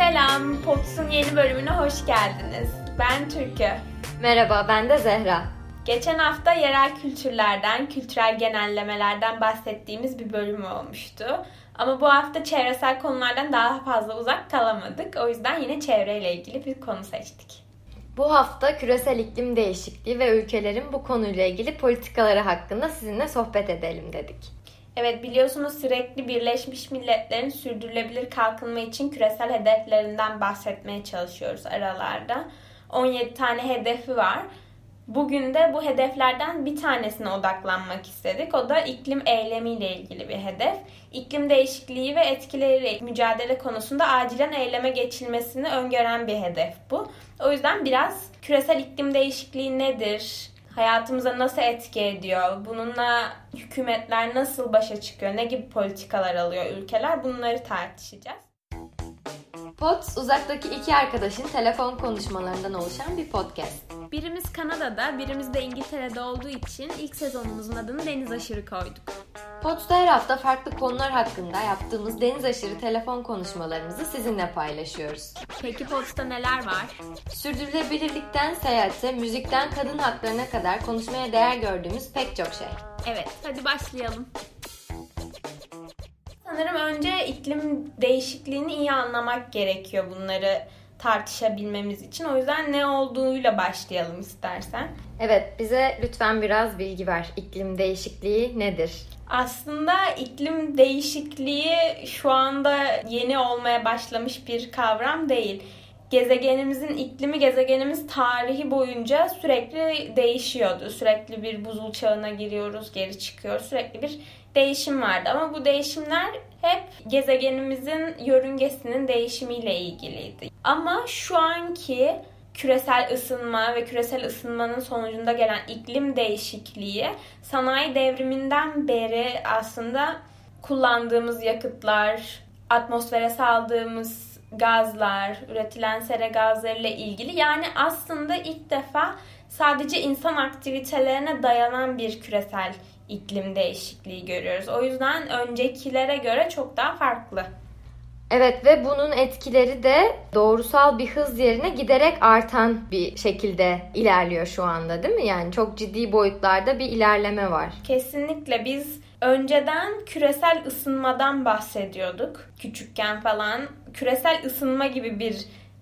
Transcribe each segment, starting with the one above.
Selam, Pots'un yeni bölümüne hoş geldiniz. Ben Türkü. Merhaba, ben de Zehra. Geçen hafta yerel kültürlerden, kültürel genellemelerden bahsettiğimiz bir bölüm olmuştu. Ama bu hafta çevresel konulardan daha fazla uzak kalamadık. O yüzden yine çevreyle ilgili bir konu seçtik. Bu hafta küresel iklim değişikliği ve ülkelerin bu konuyla ilgili politikaları hakkında sizinle sohbet edelim dedik. Evet biliyorsunuz sürekli Birleşmiş Milletler'in sürdürülebilir kalkınma için küresel hedeflerinden bahsetmeye çalışıyoruz aralarda. 17 tane hedefi var. Bugün de bu hedeflerden bir tanesine odaklanmak istedik. O da iklim eylemiyle ilgili bir hedef. İklim değişikliği ve etkileriyle mücadele konusunda acilen eyleme geçilmesini öngören bir hedef bu. O yüzden biraz küresel iklim değişikliği nedir? Hayatımıza nasıl etki ediyor? Bununla hükümetler nasıl başa çıkıyor? Ne gibi politikalar alıyor ülkeler? Bunları tartışacağız. POTS uzaktaki iki arkadaşın telefon konuşmalarından oluşan bir podcast. Birimiz Kanada'da, birimiz de İngiltere'de olduğu için ilk sezonumuzun adını Deniz Aşırı koyduk. POTS'ta her hafta farklı konular hakkında yaptığımız deniz aşırı telefon konuşmalarımızı sizinle paylaşıyoruz. Peki POTS'ta neler var? Sürdürülebilirlikten seyahate, müzikten kadın haklarına kadar konuşmaya değer gördüğümüz pek çok şey. Evet, hadi başlayalım. Sanırım önce iklim değişikliğini iyi anlamak gerekiyor bunları tartışabilmemiz için. O yüzden ne olduğuyla başlayalım istersen. Evet, bize lütfen biraz bilgi ver. İklim değişikliği nedir? Aslında iklim değişikliği şu anda yeni olmaya başlamış bir kavram değil. Gezegenimizin iklimi, gezegenimiz tarihi boyunca sürekli değişiyordu. Sürekli bir buzul çağına giriyoruz, geri çıkıyoruz. Sürekli bir değişim vardı. Ama bu değişimler hep gezegenimizin yörüngesinin değişimiyle ilgiliydi. Ama şu anki küresel ısınma ve küresel ısınmanın sonucunda gelen iklim değişikliği sanayi devriminden beri aslında kullandığımız yakıtlar, atmosfere saldığımız gazlar, üretilen sera gazlarıyla ilgili yani aslında ilk defa sadece insan aktivitelerine dayanan bir küresel iklim değişikliği görüyoruz. O yüzden öncekilere göre çok daha farklı. Evet ve bunun etkileri de doğrusal bir hız yerine giderek artan bir şekilde ilerliyor şu anda değil mi? Yani çok ciddi boyutlarda bir ilerleme var. Kesinlikle biz önceden küresel ısınmadan bahsediyorduk. Küçükken falan küresel ısınma gibi bir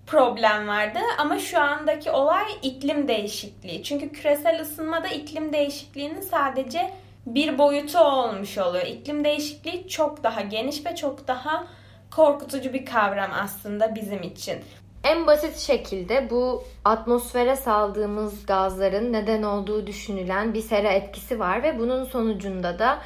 problem vardı ama şu andaki olay iklim değişikliği. Çünkü küresel ısınmada iklim değişikliğinin sadece bir boyutu olmuş oluyor. İklim değişikliği çok daha geniş ve çok daha korkutucu bir kavram aslında bizim için. En basit şekilde bu atmosfere saldığımız gazların neden olduğu düşünülen bir sera etkisi var ve bunun sonucunda da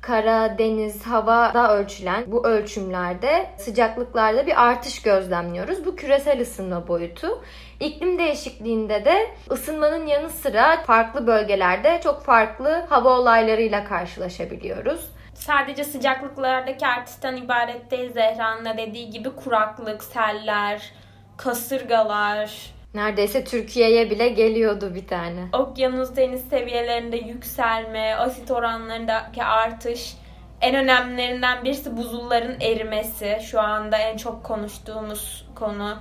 kara, deniz, havada ölçülen bu ölçümlerde sıcaklıklarda bir artış gözlemliyoruz. Bu küresel ısınma boyutu. İklim değişikliğinde de ısınmanın yanı sıra farklı bölgelerde çok farklı hava olaylarıyla karşılaşabiliyoruz sadece sıcaklıklardaki artıştan ibaret değil Zehra'nın da dediği gibi kuraklık, seller, kasırgalar. Neredeyse Türkiye'ye bile geliyordu bir tane. Okyanus deniz seviyelerinde yükselme, asit oranlarındaki artış. En önemlilerinden birisi buzulların erimesi. Şu anda en çok konuştuğumuz konu.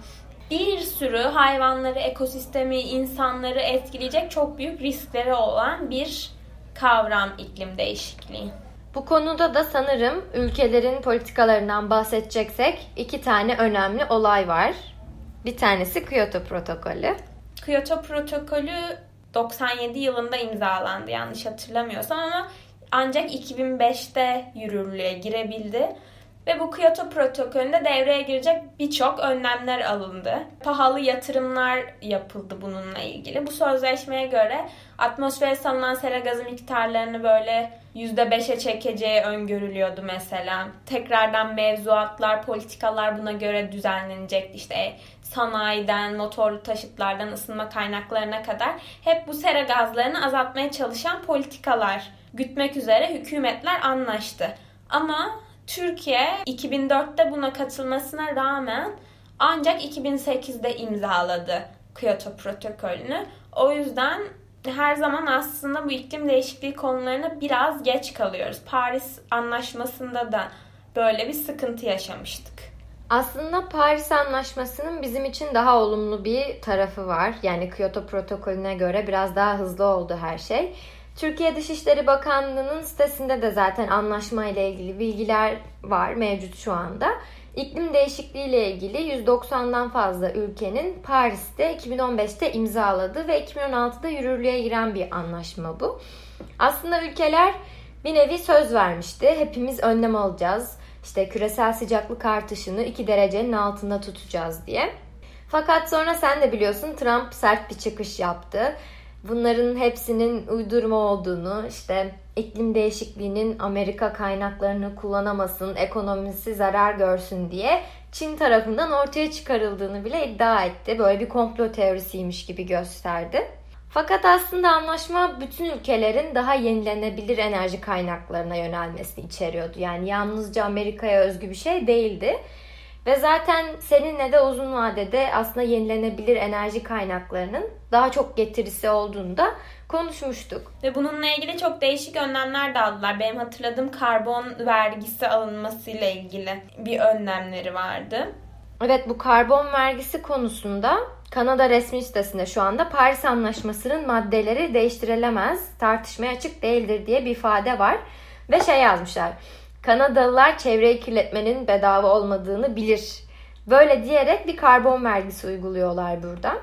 Bir sürü hayvanları, ekosistemi, insanları etkileyecek çok büyük riskleri olan bir kavram iklim değişikliği. Bu konuda da sanırım ülkelerin politikalarından bahsedeceksek iki tane önemli olay var. Bir tanesi Kyoto Protokolü. Kyoto Protokolü 97 yılında imzalandı yanlış hatırlamıyorsam ama ancak 2005'te yürürlüğe girebildi. Ve bu Kyoto protokolünde devreye girecek birçok önlemler alındı. Pahalı yatırımlar yapıldı bununla ilgili. Bu sözleşmeye göre atmosfere salınan sera gazı miktarlarını böyle %5'e çekeceği öngörülüyordu mesela. Tekrardan mevzuatlar, politikalar buna göre düzenlenecekti. İşte sanayiden, motorlu taşıtlardan ısınma kaynaklarına kadar hep bu sera gazlarını azaltmaya çalışan politikalar gütmek üzere hükümetler anlaştı. Ama Türkiye 2004'te buna katılmasına rağmen ancak 2008'de imzaladı Kyoto protokolünü. O yüzden her zaman aslında bu iklim değişikliği konularına biraz geç kalıyoruz. Paris Anlaşması'nda da böyle bir sıkıntı yaşamıştık. Aslında Paris Anlaşması'nın bizim için daha olumlu bir tarafı var. Yani Kyoto protokolüne göre biraz daha hızlı oldu her şey. Türkiye Dışişleri Bakanlığı'nın sitesinde de zaten anlaşma ile ilgili bilgiler var mevcut şu anda. İklim değişikliği ile ilgili 190'dan fazla ülkenin Paris'te 2015'te imzaladığı ve 2016'da yürürlüğe giren bir anlaşma bu. Aslında ülkeler bir nevi söz vermişti. Hepimiz önlem alacağız. İşte küresel sıcaklık artışını 2 derecenin altında tutacağız diye. Fakat sonra sen de biliyorsun Trump sert bir çıkış yaptı. Bunların hepsinin uydurma olduğunu, işte iklim değişikliğinin Amerika kaynaklarını kullanamasın, ekonomisi zarar görsün diye Çin tarafından ortaya çıkarıldığını bile iddia etti. Böyle bir komplo teorisiymiş gibi gösterdi. Fakat aslında anlaşma bütün ülkelerin daha yenilenebilir enerji kaynaklarına yönelmesini içeriyordu. Yani yalnızca Amerika'ya özgü bir şey değildi. Ve zaten seninle de uzun vadede aslında yenilenebilir enerji kaynaklarının daha çok getirisi olduğunu da konuşmuştuk. Ve bununla ilgili çok değişik önlemler de aldılar. Benim hatırladığım karbon vergisi alınmasıyla ilgili bir önlemleri vardı. Evet bu karbon vergisi konusunda Kanada resmi sitesinde şu anda Paris Anlaşması'nın maddeleri değiştirilemez, tartışmaya açık değildir diye bir ifade var. Ve şey yazmışlar. Kanadalılar çevreyi kirletmenin bedava olmadığını bilir. Böyle diyerek bir karbon vergisi uyguluyorlar burada.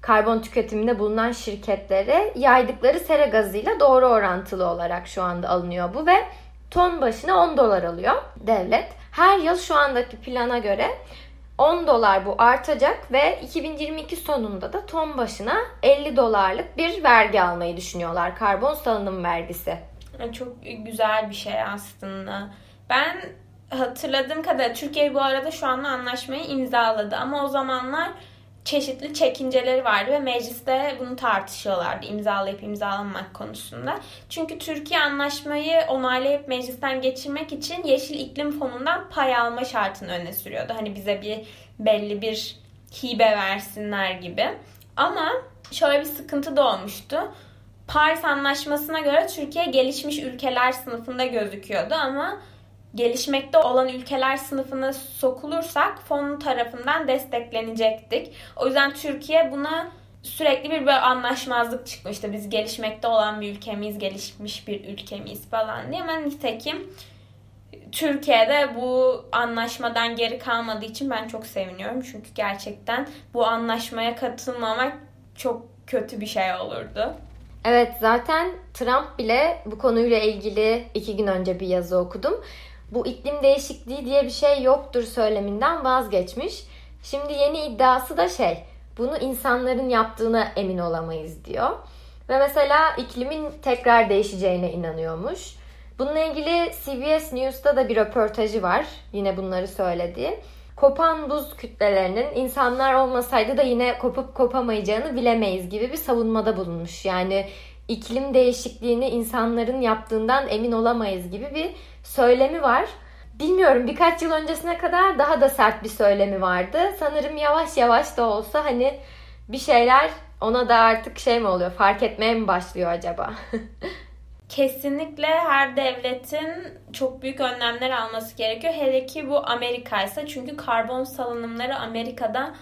Karbon tüketiminde bulunan şirketlere yaydıkları sera gazıyla doğru orantılı olarak şu anda alınıyor bu ve ton başına 10 dolar alıyor devlet. Her yıl şu andaki plana göre 10 dolar bu artacak ve 2022 sonunda da ton başına 50 dolarlık bir vergi almayı düşünüyorlar. Karbon salınım vergisi. Çok güzel bir şey aslında. Ben hatırladığım kadar Türkiye bu arada şu anda anlaşmayı imzaladı ama o zamanlar çeşitli çekinceleri vardı ve mecliste bunu tartışıyorlardı imzalayıp imzalamamak konusunda. Çünkü Türkiye anlaşmayı onaylayıp meclisten geçirmek için Yeşil İklim Fonu'ndan pay alma şartını öne sürüyordu. Hani bize bir belli bir hibe versinler gibi. Ama şöyle bir sıkıntı da olmuştu. Paris Anlaşması'na göre Türkiye gelişmiş ülkeler sınıfında gözüküyordu ama gelişmekte olan ülkeler sınıfına sokulursak fon tarafından desteklenecektik. O yüzden Türkiye buna sürekli bir böyle anlaşmazlık çıkmıştı. Biz gelişmekte olan bir ülkemiz, gelişmiş bir ülkemiz falan diye. Ama nitekim Türkiye'de bu anlaşmadan geri kalmadığı için ben çok seviniyorum. Çünkü gerçekten bu anlaşmaya katılmamak çok kötü bir şey olurdu. Evet zaten Trump bile bu konuyla ilgili iki gün önce bir yazı okudum bu iklim değişikliği diye bir şey yoktur söyleminden vazgeçmiş. Şimdi yeni iddiası da şey, bunu insanların yaptığına emin olamayız diyor. Ve mesela iklimin tekrar değişeceğine inanıyormuş. Bununla ilgili CBS News'ta da bir röportajı var. Yine bunları söyledi. Kopan buz kütlelerinin insanlar olmasaydı da yine kopup kopamayacağını bilemeyiz gibi bir savunmada bulunmuş. Yani iklim değişikliğini insanların yaptığından emin olamayız gibi bir söylemi var. Bilmiyorum birkaç yıl öncesine kadar daha da sert bir söylemi vardı. Sanırım yavaş yavaş da olsa hani bir şeyler ona da artık şey mi oluyor fark etmeye mi başlıyor acaba? Kesinlikle her devletin çok büyük önlemler alması gerekiyor. Hele ki bu Amerika ise çünkü karbon salınımları Amerika'da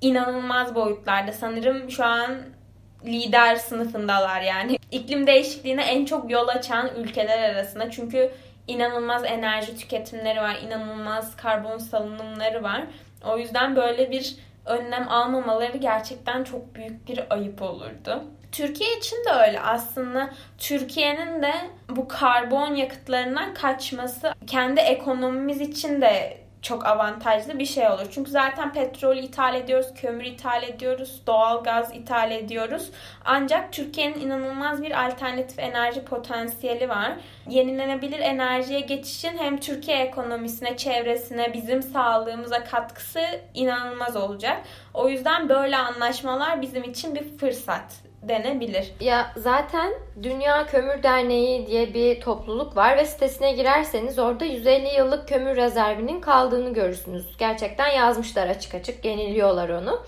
inanılmaz boyutlarda. Sanırım şu an lider sınıfındalar yani. İklim değişikliğine en çok yol açan ülkeler arasında. Çünkü inanılmaz enerji tüketimleri var, inanılmaz karbon salınımları var. O yüzden böyle bir önlem almamaları gerçekten çok büyük bir ayıp olurdu. Türkiye için de öyle aslında. Türkiye'nin de bu karbon yakıtlarından kaçması kendi ekonomimiz için de çok avantajlı bir şey olur. Çünkü zaten petrol ithal ediyoruz, kömür ithal ediyoruz, doğal gaz ithal ediyoruz. Ancak Türkiye'nin inanılmaz bir alternatif enerji potansiyeli var. Yenilenebilir enerjiye geçişin hem Türkiye ekonomisine, çevresine, bizim sağlığımıza katkısı inanılmaz olacak. O yüzden böyle anlaşmalar bizim için bir fırsat denebilir. Ya zaten Dünya Kömür Derneği diye bir topluluk var ve sitesine girerseniz orada 150 yıllık kömür rezervinin kaldığını görürsünüz. Gerçekten yazmışlar açık açık, yeniliyorlar onu.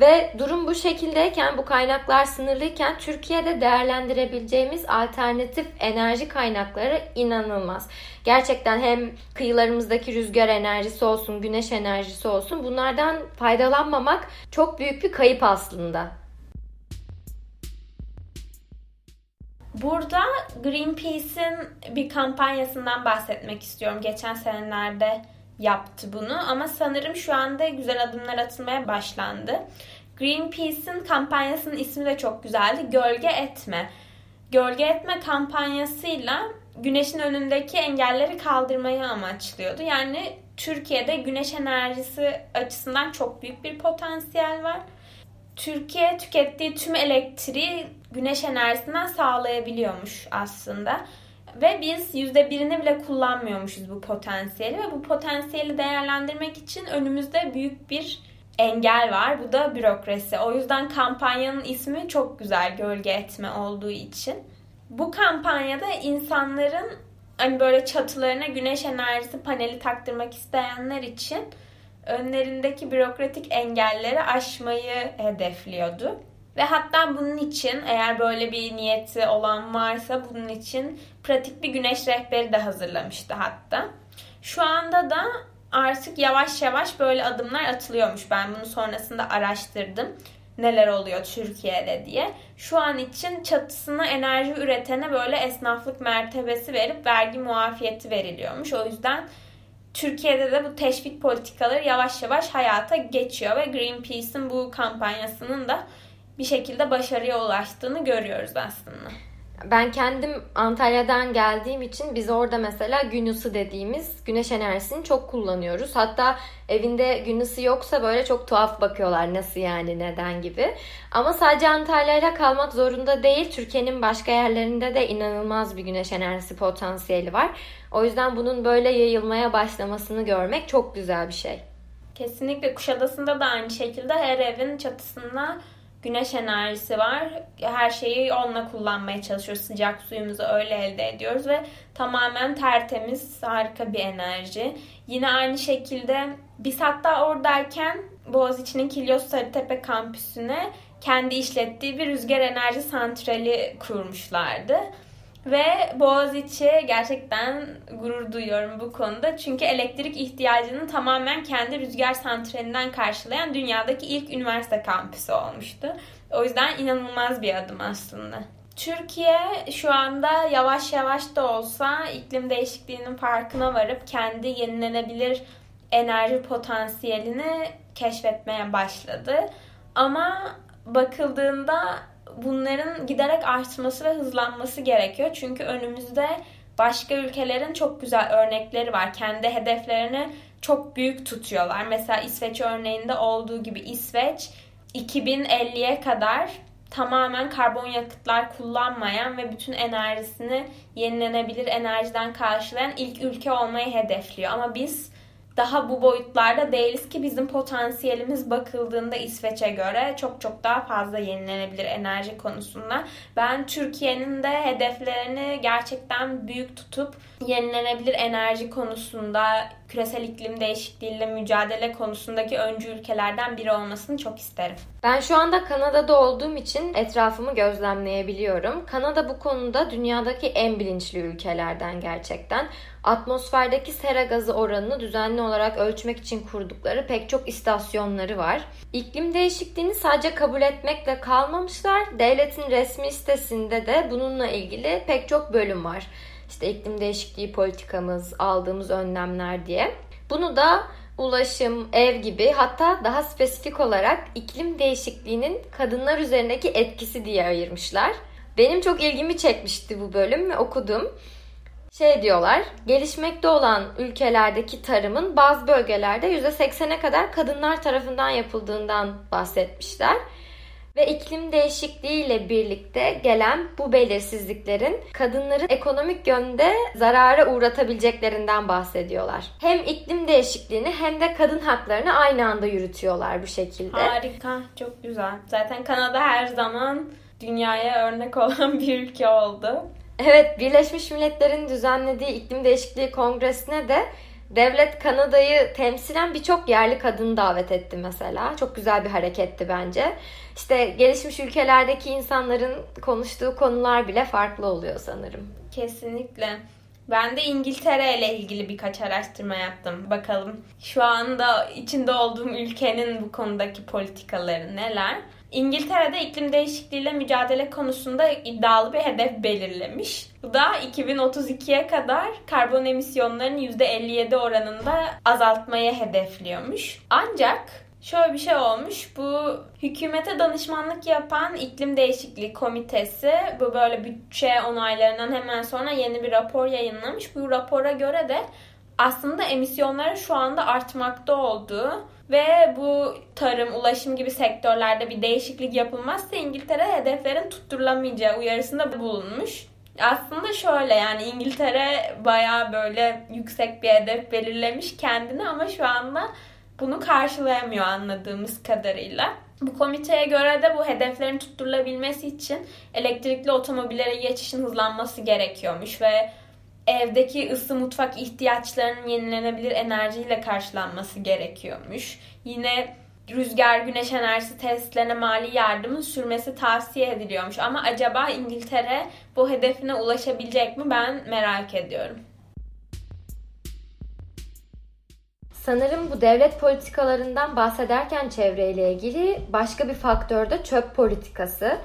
Ve durum bu şekildeyken, bu kaynaklar sınırlıyken Türkiye'de değerlendirebileceğimiz alternatif enerji kaynakları inanılmaz. Gerçekten hem kıyılarımızdaki rüzgar enerjisi olsun, güneş enerjisi olsun bunlardan faydalanmamak çok büyük bir kayıp aslında. Burada Greenpeace'in bir kampanyasından bahsetmek istiyorum. Geçen senelerde yaptı bunu ama sanırım şu anda güzel adımlar atılmaya başlandı. Greenpeace'in kampanyasının ismi de çok güzeldi. Gölge etme. Gölge etme kampanyasıyla güneşin önündeki engelleri kaldırmayı amaçlıyordu. Yani Türkiye'de güneş enerjisi açısından çok büyük bir potansiyel var. Türkiye tükettiği tüm elektriği güneş enerjisinden sağlayabiliyormuş aslında. Ve biz yüzde birini bile kullanmıyormuşuz bu potansiyeli ve bu potansiyeli değerlendirmek için önümüzde büyük bir engel var. Bu da bürokrasi. O yüzden kampanyanın ismi çok güzel gölge etme olduğu için. Bu kampanyada insanların hani böyle çatılarına güneş enerjisi paneli taktırmak isteyenler için önlerindeki bürokratik engelleri aşmayı hedefliyordu. Ve hatta bunun için eğer böyle bir niyeti olan varsa bunun için pratik bir güneş rehberi de hazırlamıştı hatta. Şu anda da artık yavaş yavaş böyle adımlar atılıyormuş. Ben bunu sonrasında araştırdım. Neler oluyor Türkiye'de diye. Şu an için çatısına enerji üretene böyle esnaflık mertebesi verip vergi muafiyeti veriliyormuş. O yüzden Türkiye'de de bu teşvik politikaları yavaş yavaş hayata geçiyor ve Greenpeace'in bu kampanyasının da bir şekilde başarıya ulaştığını görüyoruz aslında. Ben kendim Antalya'dan geldiğim için biz orada mesela gün ısı dediğimiz güneş enerjisini çok kullanıyoruz. Hatta evinde gün ısı yoksa böyle çok tuhaf bakıyorlar nasıl yani neden gibi. Ama sadece Antalya'yla kalmak zorunda değil. Türkiye'nin başka yerlerinde de inanılmaz bir güneş enerjisi potansiyeli var. O yüzden bunun böyle yayılmaya başlamasını görmek çok güzel bir şey. Kesinlikle Kuşadası'nda da aynı şekilde her evin çatısında güneş enerjisi var. Her şeyi onunla kullanmaya çalışıyoruz. Sıcak suyumuzu öyle elde ediyoruz ve tamamen tertemiz, harika bir enerji. Yine aynı şekilde biz hatta oradayken Boğaziçi'nin Kilyos Sarıtepe kampüsüne kendi işlettiği bir rüzgar enerji santrali kurmuşlardı. Ve Boğaziçi gerçekten gurur duyuyorum bu konuda. Çünkü elektrik ihtiyacını tamamen kendi rüzgar santralinden karşılayan dünyadaki ilk üniversite kampüsü olmuştu. O yüzden inanılmaz bir adım aslında. Türkiye şu anda yavaş yavaş da olsa iklim değişikliğinin farkına varıp kendi yenilenebilir enerji potansiyelini keşfetmeye başladı. Ama bakıldığında bunların giderek artması ve hızlanması gerekiyor. Çünkü önümüzde başka ülkelerin çok güzel örnekleri var. Kendi hedeflerini çok büyük tutuyorlar. Mesela İsveç örneğinde olduğu gibi İsveç 2050'ye kadar tamamen karbon yakıtlar kullanmayan ve bütün enerjisini yenilenebilir enerjiden karşılayan ilk ülke olmayı hedefliyor. Ama biz daha bu boyutlarda değiliz ki bizim potansiyelimiz bakıldığında İsveç'e göre çok çok daha fazla yenilenebilir enerji konusunda. Ben Türkiye'nin de hedeflerini gerçekten büyük tutup yenilenebilir enerji konusunda küresel iklim değişikliğiyle mücadele konusundaki öncü ülkelerden biri olmasını çok isterim. Ben şu anda Kanada'da olduğum için etrafımı gözlemleyebiliyorum. Kanada bu konuda dünyadaki en bilinçli ülkelerden gerçekten. Atmosferdeki sera gazı oranını düzenli olarak ölçmek için kurdukları pek çok istasyonları var. İklim değişikliğini sadece kabul etmekle kalmamışlar. Devletin resmi sitesinde de bununla ilgili pek çok bölüm var işte iklim değişikliği politikamız, aldığımız önlemler diye. Bunu da ulaşım, ev gibi hatta daha spesifik olarak iklim değişikliğinin kadınlar üzerindeki etkisi diye ayırmışlar. Benim çok ilgimi çekmişti bu bölüm ve okudum. Şey diyorlar, gelişmekte olan ülkelerdeki tarımın bazı bölgelerde %80'e kadar kadınlar tarafından yapıldığından bahsetmişler ve iklim değişikliğiyle birlikte gelen bu belirsizliklerin kadınları ekonomik yönde zarara uğratabileceklerinden bahsediyorlar. Hem iklim değişikliğini hem de kadın haklarını aynı anda yürütüyorlar bu şekilde. Harika, çok güzel. Zaten Kanada her zaman dünyaya örnek olan bir ülke oldu. Evet, Birleşmiş Milletler'in düzenlediği iklim değişikliği kongresine de Devlet Kanada'yı temsilen birçok yerli kadını davet etti mesela. Çok güzel bir hareketti bence. İşte gelişmiş ülkelerdeki insanların konuştuğu konular bile farklı oluyor sanırım. Kesinlikle. Ben de İngiltere ile ilgili birkaç araştırma yaptım. Bakalım şu anda içinde olduğum ülkenin bu konudaki politikaları neler? İngiltere'de iklim değişikliğiyle mücadele konusunda iddialı bir hedef belirlemiş. Bu da 2032'ye kadar karbon emisyonlarının %57 oranında azaltmayı hedefliyormuş. Ancak Şöyle bir şey olmuş. Bu hükümete danışmanlık yapan iklim değişikliği komitesi bu böyle bütçe onaylarından hemen sonra yeni bir rapor yayınlamış. Bu rapora göre de aslında emisyonların şu anda artmakta olduğu ve bu tarım, ulaşım gibi sektörlerde bir değişiklik yapılmazsa İngiltere hedeflerin tutturulamayacağı uyarısında bulunmuş. Aslında şöyle yani İngiltere baya böyle yüksek bir hedef belirlemiş kendine ama şu anda bunu karşılayamıyor anladığımız kadarıyla. Bu komiteye göre de bu hedeflerin tutturulabilmesi için elektrikli otomobillere geçişin hızlanması gerekiyormuş ve evdeki ısı mutfak ihtiyaçlarının yenilenebilir enerjiyle karşılanması gerekiyormuş. Yine rüzgar güneş enerjisi tesislerine mali yardımın sürmesi tavsiye ediliyormuş. Ama acaba İngiltere bu hedefine ulaşabilecek mi ben merak ediyorum. Sanırım bu devlet politikalarından bahsederken çevreyle ilgili başka bir faktör de çöp politikası.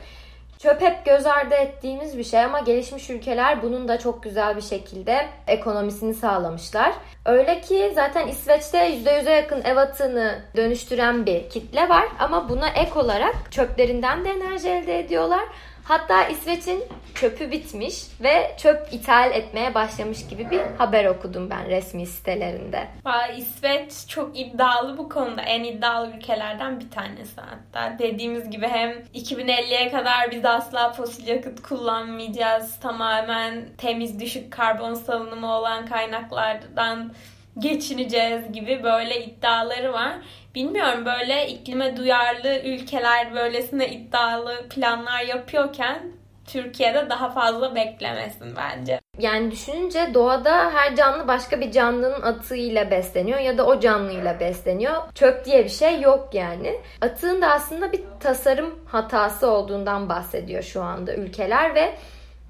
Çöp hep göz ardı ettiğimiz bir şey ama gelişmiş ülkeler bunun da çok güzel bir şekilde ekonomisini sağlamışlar. Öyle ki zaten İsveç'te %100'e yakın ev atığını dönüştüren bir kitle var ama buna ek olarak çöplerinden de enerji elde ediyorlar. Hatta İsveç'in çöpü bitmiş ve çöp ithal etmeye başlamış gibi bir haber okudum ben resmi sitelerinde. Vay, İsveç çok iddialı bu konuda. En iddialı ülkelerden bir tanesi hatta. Dediğimiz gibi hem 2050'ye kadar biz asla fosil yakıt kullanmayacağız. Tamamen temiz düşük karbon salınımı olan kaynaklardan geçineceğiz gibi böyle iddiaları var. Bilmiyorum böyle iklime duyarlı ülkeler böylesine iddialı planlar yapıyorken Türkiye'de daha fazla beklemesin bence. Yani düşününce doğada her canlı başka bir canlının atığıyla besleniyor ya da o canlıyla besleniyor. Çöp diye bir şey yok yani. Atığın da aslında bir tasarım hatası olduğundan bahsediyor şu anda ülkeler ve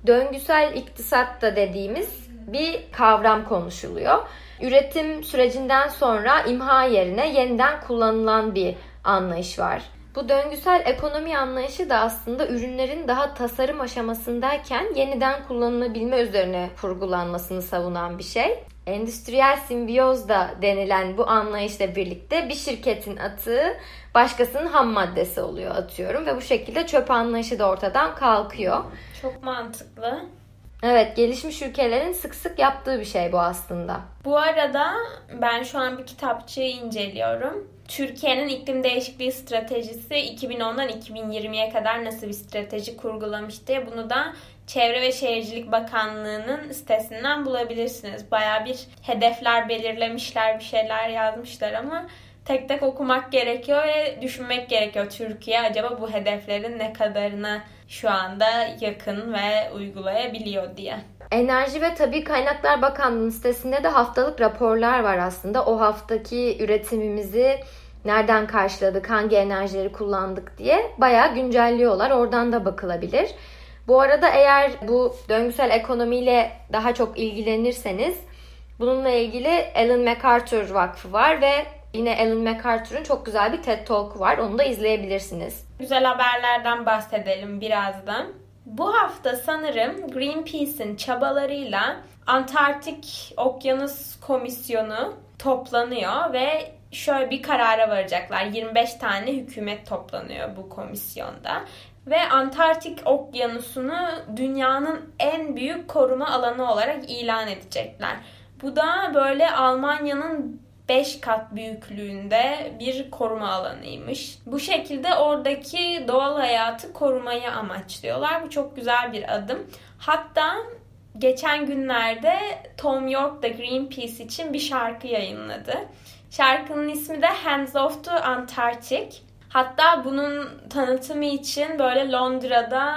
döngüsel iktisat da dediğimiz bir kavram konuşuluyor üretim sürecinden sonra imha yerine yeniden kullanılan bir anlayış var. Bu döngüsel ekonomi anlayışı da aslında ürünlerin daha tasarım aşamasındayken yeniden kullanılabilme üzerine kurgulanmasını savunan bir şey. Endüstriyel simbiyoz da denilen bu anlayışla birlikte bir şirketin atığı başkasının ham maddesi oluyor atıyorum ve bu şekilde çöp anlayışı da ortadan kalkıyor. Çok mantıklı. Evet, gelişmiş ülkelerin sık sık yaptığı bir şey bu aslında. Bu arada ben şu an bir kitapçığı inceliyorum. Türkiye'nin iklim değişikliği stratejisi 2010'dan 2020'ye kadar nasıl bir strateji kurgulamış diye bunu da Çevre ve Şehircilik Bakanlığı'nın sitesinden bulabilirsiniz. Baya bir hedefler belirlemişler, bir şeyler yazmışlar ama tek tek okumak gerekiyor ve düşünmek gerekiyor. Türkiye acaba bu hedeflerin ne kadarına şu anda yakın ve uygulayabiliyor diye. Enerji ve Tabi Kaynaklar Bakanlığı sitesinde de haftalık raporlar var aslında. O haftaki üretimimizi nereden karşıladık, hangi enerjileri kullandık diye bayağı güncelliyorlar. Oradan da bakılabilir. Bu arada eğer bu döngüsel ekonomiyle daha çok ilgilenirseniz bununla ilgili Ellen MacArthur Vakfı var ve Yine Ellen MacArthur'un çok güzel bir TED Talk'u var. Onu da izleyebilirsiniz. Güzel haberlerden bahsedelim birazdan. Bu hafta sanırım Greenpeace'in çabalarıyla Antarktik Okyanus Komisyonu toplanıyor ve şöyle bir karara varacaklar. 25 tane hükümet toplanıyor bu komisyonda. Ve Antarktik Okyanusu'nu dünyanın en büyük koruma alanı olarak ilan edecekler. Bu da böyle Almanya'nın 5 kat büyüklüğünde bir koruma alanıymış. Bu şekilde oradaki doğal hayatı korumayı amaçlıyorlar. Bu çok güzel bir adım. Hatta geçen günlerde Tom York da Greenpeace için bir şarkı yayınladı. Şarkının ismi de Hands Off to Antarctic. Hatta bunun tanıtımı için böyle Londra'da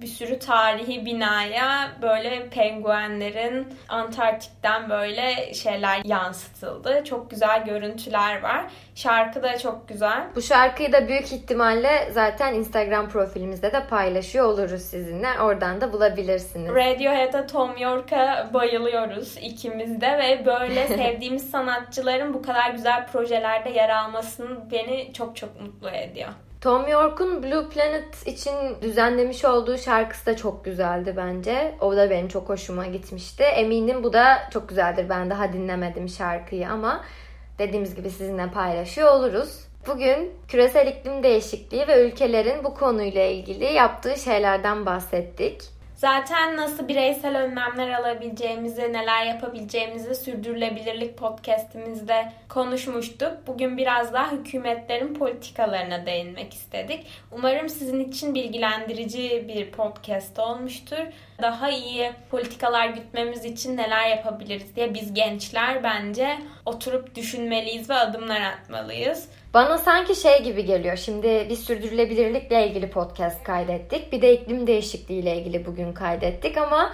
bir sürü tarihi binaya böyle penguenlerin Antarktik'ten böyle şeyler yansıtıldı. Çok güzel görüntüler var. Şarkı da çok güzel. Bu şarkıyı da büyük ihtimalle zaten Instagram profilimizde de paylaşıyor oluruz sizinle. Oradan da bulabilirsiniz. Radiohead'a Tom York'a bayılıyoruz ikimiz de ve böyle sevdiğimiz sanatçıların bu kadar güzel projelerde yer almasının beni çok çok mutlu ediyor. Tom York'un Blue Planet için düzenlemiş olduğu şarkısı da çok güzeldi bence. O da benim çok hoşuma gitmişti. Eminim bu da çok güzeldir. Ben daha dinlemedim şarkıyı ama dediğimiz gibi sizinle paylaşıyor oluruz. Bugün küresel iklim değişikliği ve ülkelerin bu konuyla ilgili yaptığı şeylerden bahsettik. Zaten nasıl bireysel önlemler alabileceğimizi, neler yapabileceğimizi sürdürülebilirlik podcastimizde konuşmuştuk. Bugün biraz daha hükümetlerin politikalarına değinmek istedik. Umarım sizin için bilgilendirici bir podcast olmuştur. Daha iyi politikalar gütmemiz için neler yapabiliriz diye biz gençler bence oturup düşünmeliyiz ve adımlar atmalıyız. Bana sanki şey gibi geliyor. Şimdi bir sürdürülebilirlikle ilgili podcast kaydettik. Bir de iklim değişikliği ile ilgili bugün kaydettik ama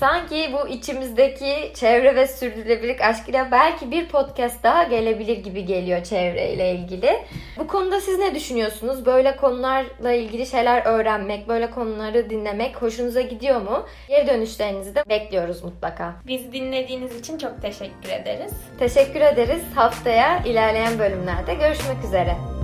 sanki bu içimizdeki çevre ve sürdürülebilirlik aşkıyla belki bir podcast daha gelebilir gibi geliyor çevreyle ilgili. Bu konuda siz ne düşünüyorsunuz? Böyle konularla ilgili şeyler öğrenmek, böyle konuları dinlemek hoşunuza gidiyor mu? Geri dönüşlerinizi de bekliyoruz mutlaka. Biz dinlediğiniz için çok teşekkür ederiz. Teşekkür ederiz. Haftaya ilerleyen bölümlerde görüşmek üzere.